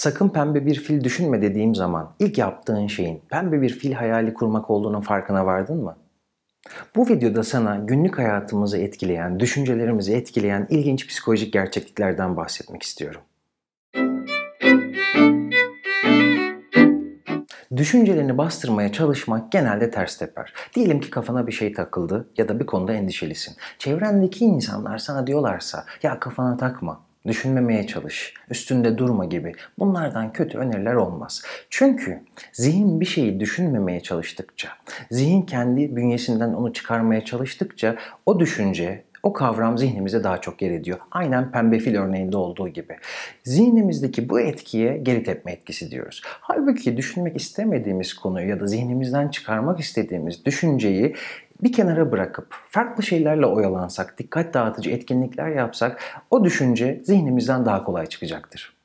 Sakın pembe bir fil düşünme dediğim zaman ilk yaptığın şeyin pembe bir fil hayali kurmak olduğunun farkına vardın mı? Bu videoda sana günlük hayatımızı etkileyen, düşüncelerimizi etkileyen ilginç psikolojik gerçekliklerden bahsetmek istiyorum. Düşüncelerini bastırmaya çalışmak genelde ters teper. Diyelim ki kafana bir şey takıldı ya da bir konuda endişelisin. Çevrendeki insanlar sana diyorlarsa ya kafana takma, düşünmemeye çalış, üstünde durma gibi bunlardan kötü öneriler olmaz. Çünkü zihin bir şeyi düşünmemeye çalıştıkça, zihin kendi bünyesinden onu çıkarmaya çalıştıkça o düşünce o kavram zihnimize daha çok yer ediyor. Aynen pembe fil örneğinde olduğu gibi. Zihnimizdeki bu etkiye geri tepme etkisi diyoruz. Halbuki düşünmek istemediğimiz konuyu ya da zihnimizden çıkarmak istediğimiz düşünceyi bir kenara bırakıp farklı şeylerle oyalansak, dikkat dağıtıcı etkinlikler yapsak o düşünce zihnimizden daha kolay çıkacaktır.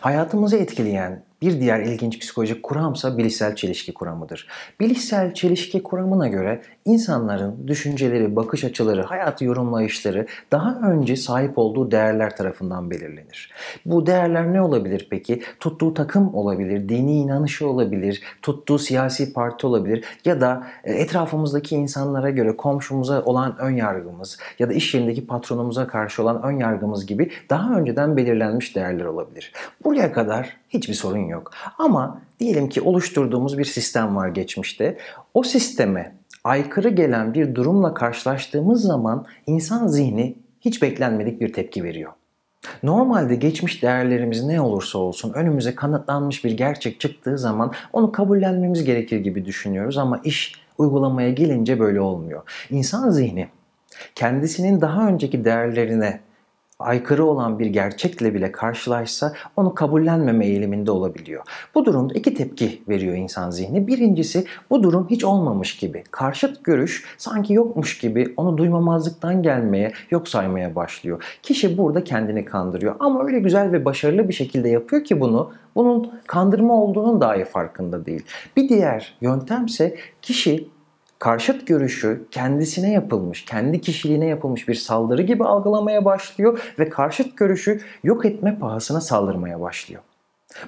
Hayatımızı etkileyen bir diğer ilginç psikolojik kuramsa bilişsel çelişki kuramıdır. Bilişsel çelişki kuramına göre insanların düşünceleri, bakış açıları, hayatı yorumlayışları daha önce sahip olduğu değerler tarafından belirlenir. Bu değerler ne olabilir peki? Tuttuğu takım olabilir, dini inanışı olabilir, tuttuğu siyasi parti olabilir ya da e, etrafımızdaki insanlara göre komşumuza olan ön yargımız ya da iş yerindeki patronumuza karşı olan ön yargımız gibi daha önceden belirlenmiş değerler olabilir. Buraya kadar hiçbir sorun yok. Ama diyelim ki oluşturduğumuz bir sistem var geçmişte. O sisteme aykırı gelen bir durumla karşılaştığımız zaman insan zihni hiç beklenmedik bir tepki veriyor. Normalde geçmiş değerlerimiz ne olursa olsun önümüze kanıtlanmış bir gerçek çıktığı zaman onu kabullenmemiz gerekir gibi düşünüyoruz ama iş uygulamaya gelince böyle olmuyor. İnsan zihni kendisinin daha önceki değerlerine aykırı olan bir gerçekle bile karşılaşsa onu kabullenmeme eğiliminde olabiliyor. Bu durumda iki tepki veriyor insan zihni. Birincisi bu durum hiç olmamış gibi. Karşıt görüş sanki yokmuş gibi onu duymamazlıktan gelmeye, yok saymaya başlıyor. Kişi burada kendini kandırıyor ama öyle güzel ve başarılı bir şekilde yapıyor ki bunu bunun kandırma olduğunun dahi farkında değil. Bir diğer yöntemse kişi karşıt görüşü kendisine yapılmış, kendi kişiliğine yapılmış bir saldırı gibi algılamaya başlıyor ve karşıt görüşü yok etme pahasına saldırmaya başlıyor.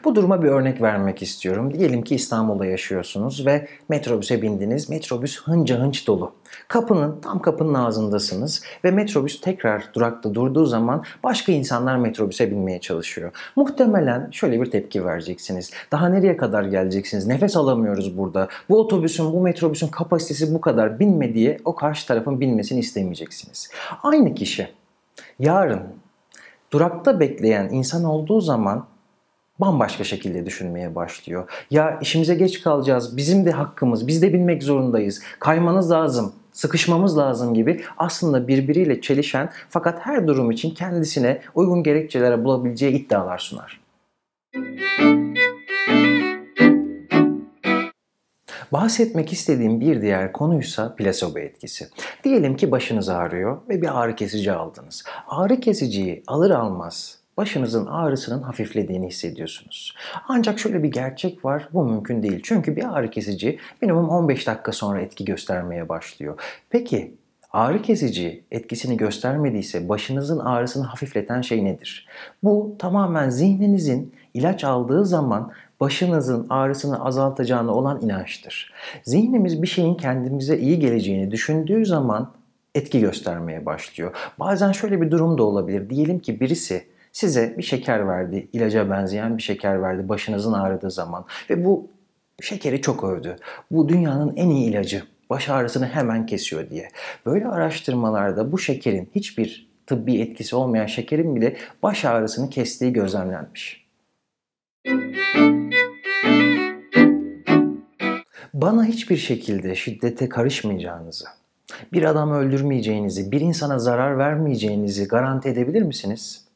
Bu duruma bir örnek vermek istiyorum. Diyelim ki İstanbul'da yaşıyorsunuz ve metrobüse bindiniz. Metrobüs hınca hınç dolu. Kapının, tam kapının ağzındasınız ve metrobüs tekrar durakta durduğu zaman başka insanlar metrobüse binmeye çalışıyor. Muhtemelen şöyle bir tepki vereceksiniz. Daha nereye kadar geleceksiniz? Nefes alamıyoruz burada. Bu otobüsün, bu metrobüsün kapasitesi bu kadar binme diye o karşı tarafın binmesini istemeyeceksiniz. Aynı kişi yarın durakta bekleyen insan olduğu zaman bambaşka şekilde düşünmeye başlıyor. Ya işimize geç kalacağız, bizim de hakkımız, biz de bilmek zorundayız, kaymanız lazım, sıkışmamız lazım gibi aslında birbiriyle çelişen fakat her durum için kendisine uygun gerekçelere bulabileceği iddialar sunar. Bahsetmek istediğim bir diğer konuysa plasebo etkisi. Diyelim ki başınız ağrıyor ve bir ağrı kesici aldınız. Ağrı kesiciyi alır almaz başınızın ağrısının hafiflediğini hissediyorsunuz. Ancak şöyle bir gerçek var, bu mümkün değil. Çünkü bir ağrı kesici minimum 15 dakika sonra etki göstermeye başlıyor. Peki ağrı kesici etkisini göstermediyse başınızın ağrısını hafifleten şey nedir? Bu tamamen zihninizin ilaç aldığı zaman başınızın ağrısını azaltacağına olan inançtır. Zihnimiz bir şeyin kendimize iyi geleceğini düşündüğü zaman etki göstermeye başlıyor. Bazen şöyle bir durum da olabilir. Diyelim ki birisi size bir şeker verdi, ilaca benzeyen bir şeker verdi başınızın ağrıdığı zaman ve bu şekeri çok övdü. Bu dünyanın en iyi ilacı, baş ağrısını hemen kesiyor diye. Böyle araştırmalarda bu şekerin hiçbir tıbbi etkisi olmayan şekerin bile baş ağrısını kestiği gözlemlenmiş. Bana hiçbir şekilde şiddete karışmayacağınızı, bir adamı öldürmeyeceğinizi, bir insana zarar vermeyeceğinizi garanti edebilir misiniz?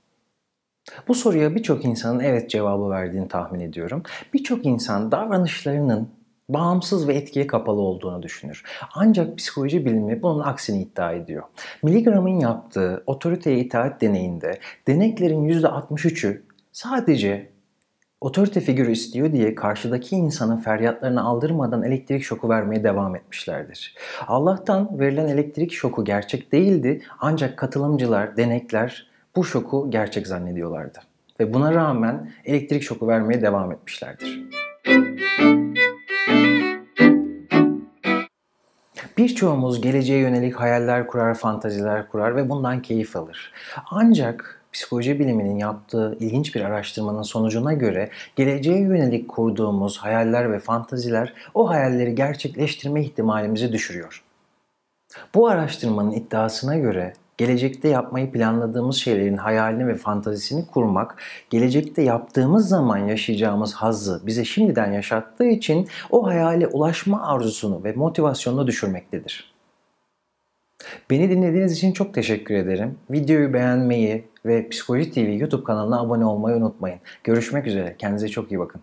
Bu soruya birçok insanın evet cevabı verdiğini tahmin ediyorum. Birçok insan davranışlarının bağımsız ve etkiye kapalı olduğunu düşünür. Ancak psikoloji bilimi bunun aksini iddia ediyor. Milligram'ın yaptığı otoriteye itaat deneyinde deneklerin %63'ü sadece otorite figürü istiyor diye karşıdaki insanın feryatlarını aldırmadan elektrik şoku vermeye devam etmişlerdir. Allah'tan verilen elektrik şoku gerçek değildi ancak katılımcılar, denekler bu şoku gerçek zannediyorlardı. Ve buna rağmen elektrik şoku vermeye devam etmişlerdir. Birçoğumuz geleceğe yönelik hayaller kurar, fantaziler kurar ve bundan keyif alır. Ancak psikoloji biliminin yaptığı ilginç bir araştırmanın sonucuna göre geleceğe yönelik kurduğumuz hayaller ve fantaziler o hayalleri gerçekleştirme ihtimalimizi düşürüyor. Bu araştırmanın iddiasına göre gelecekte yapmayı planladığımız şeylerin hayalini ve fantazisini kurmak, gelecekte yaptığımız zaman yaşayacağımız hazzı bize şimdiden yaşattığı için o hayale ulaşma arzusunu ve motivasyonunu düşürmektedir. Beni dinlediğiniz için çok teşekkür ederim. Videoyu beğenmeyi ve Psikoloji TV YouTube kanalına abone olmayı unutmayın. Görüşmek üzere. Kendinize çok iyi bakın.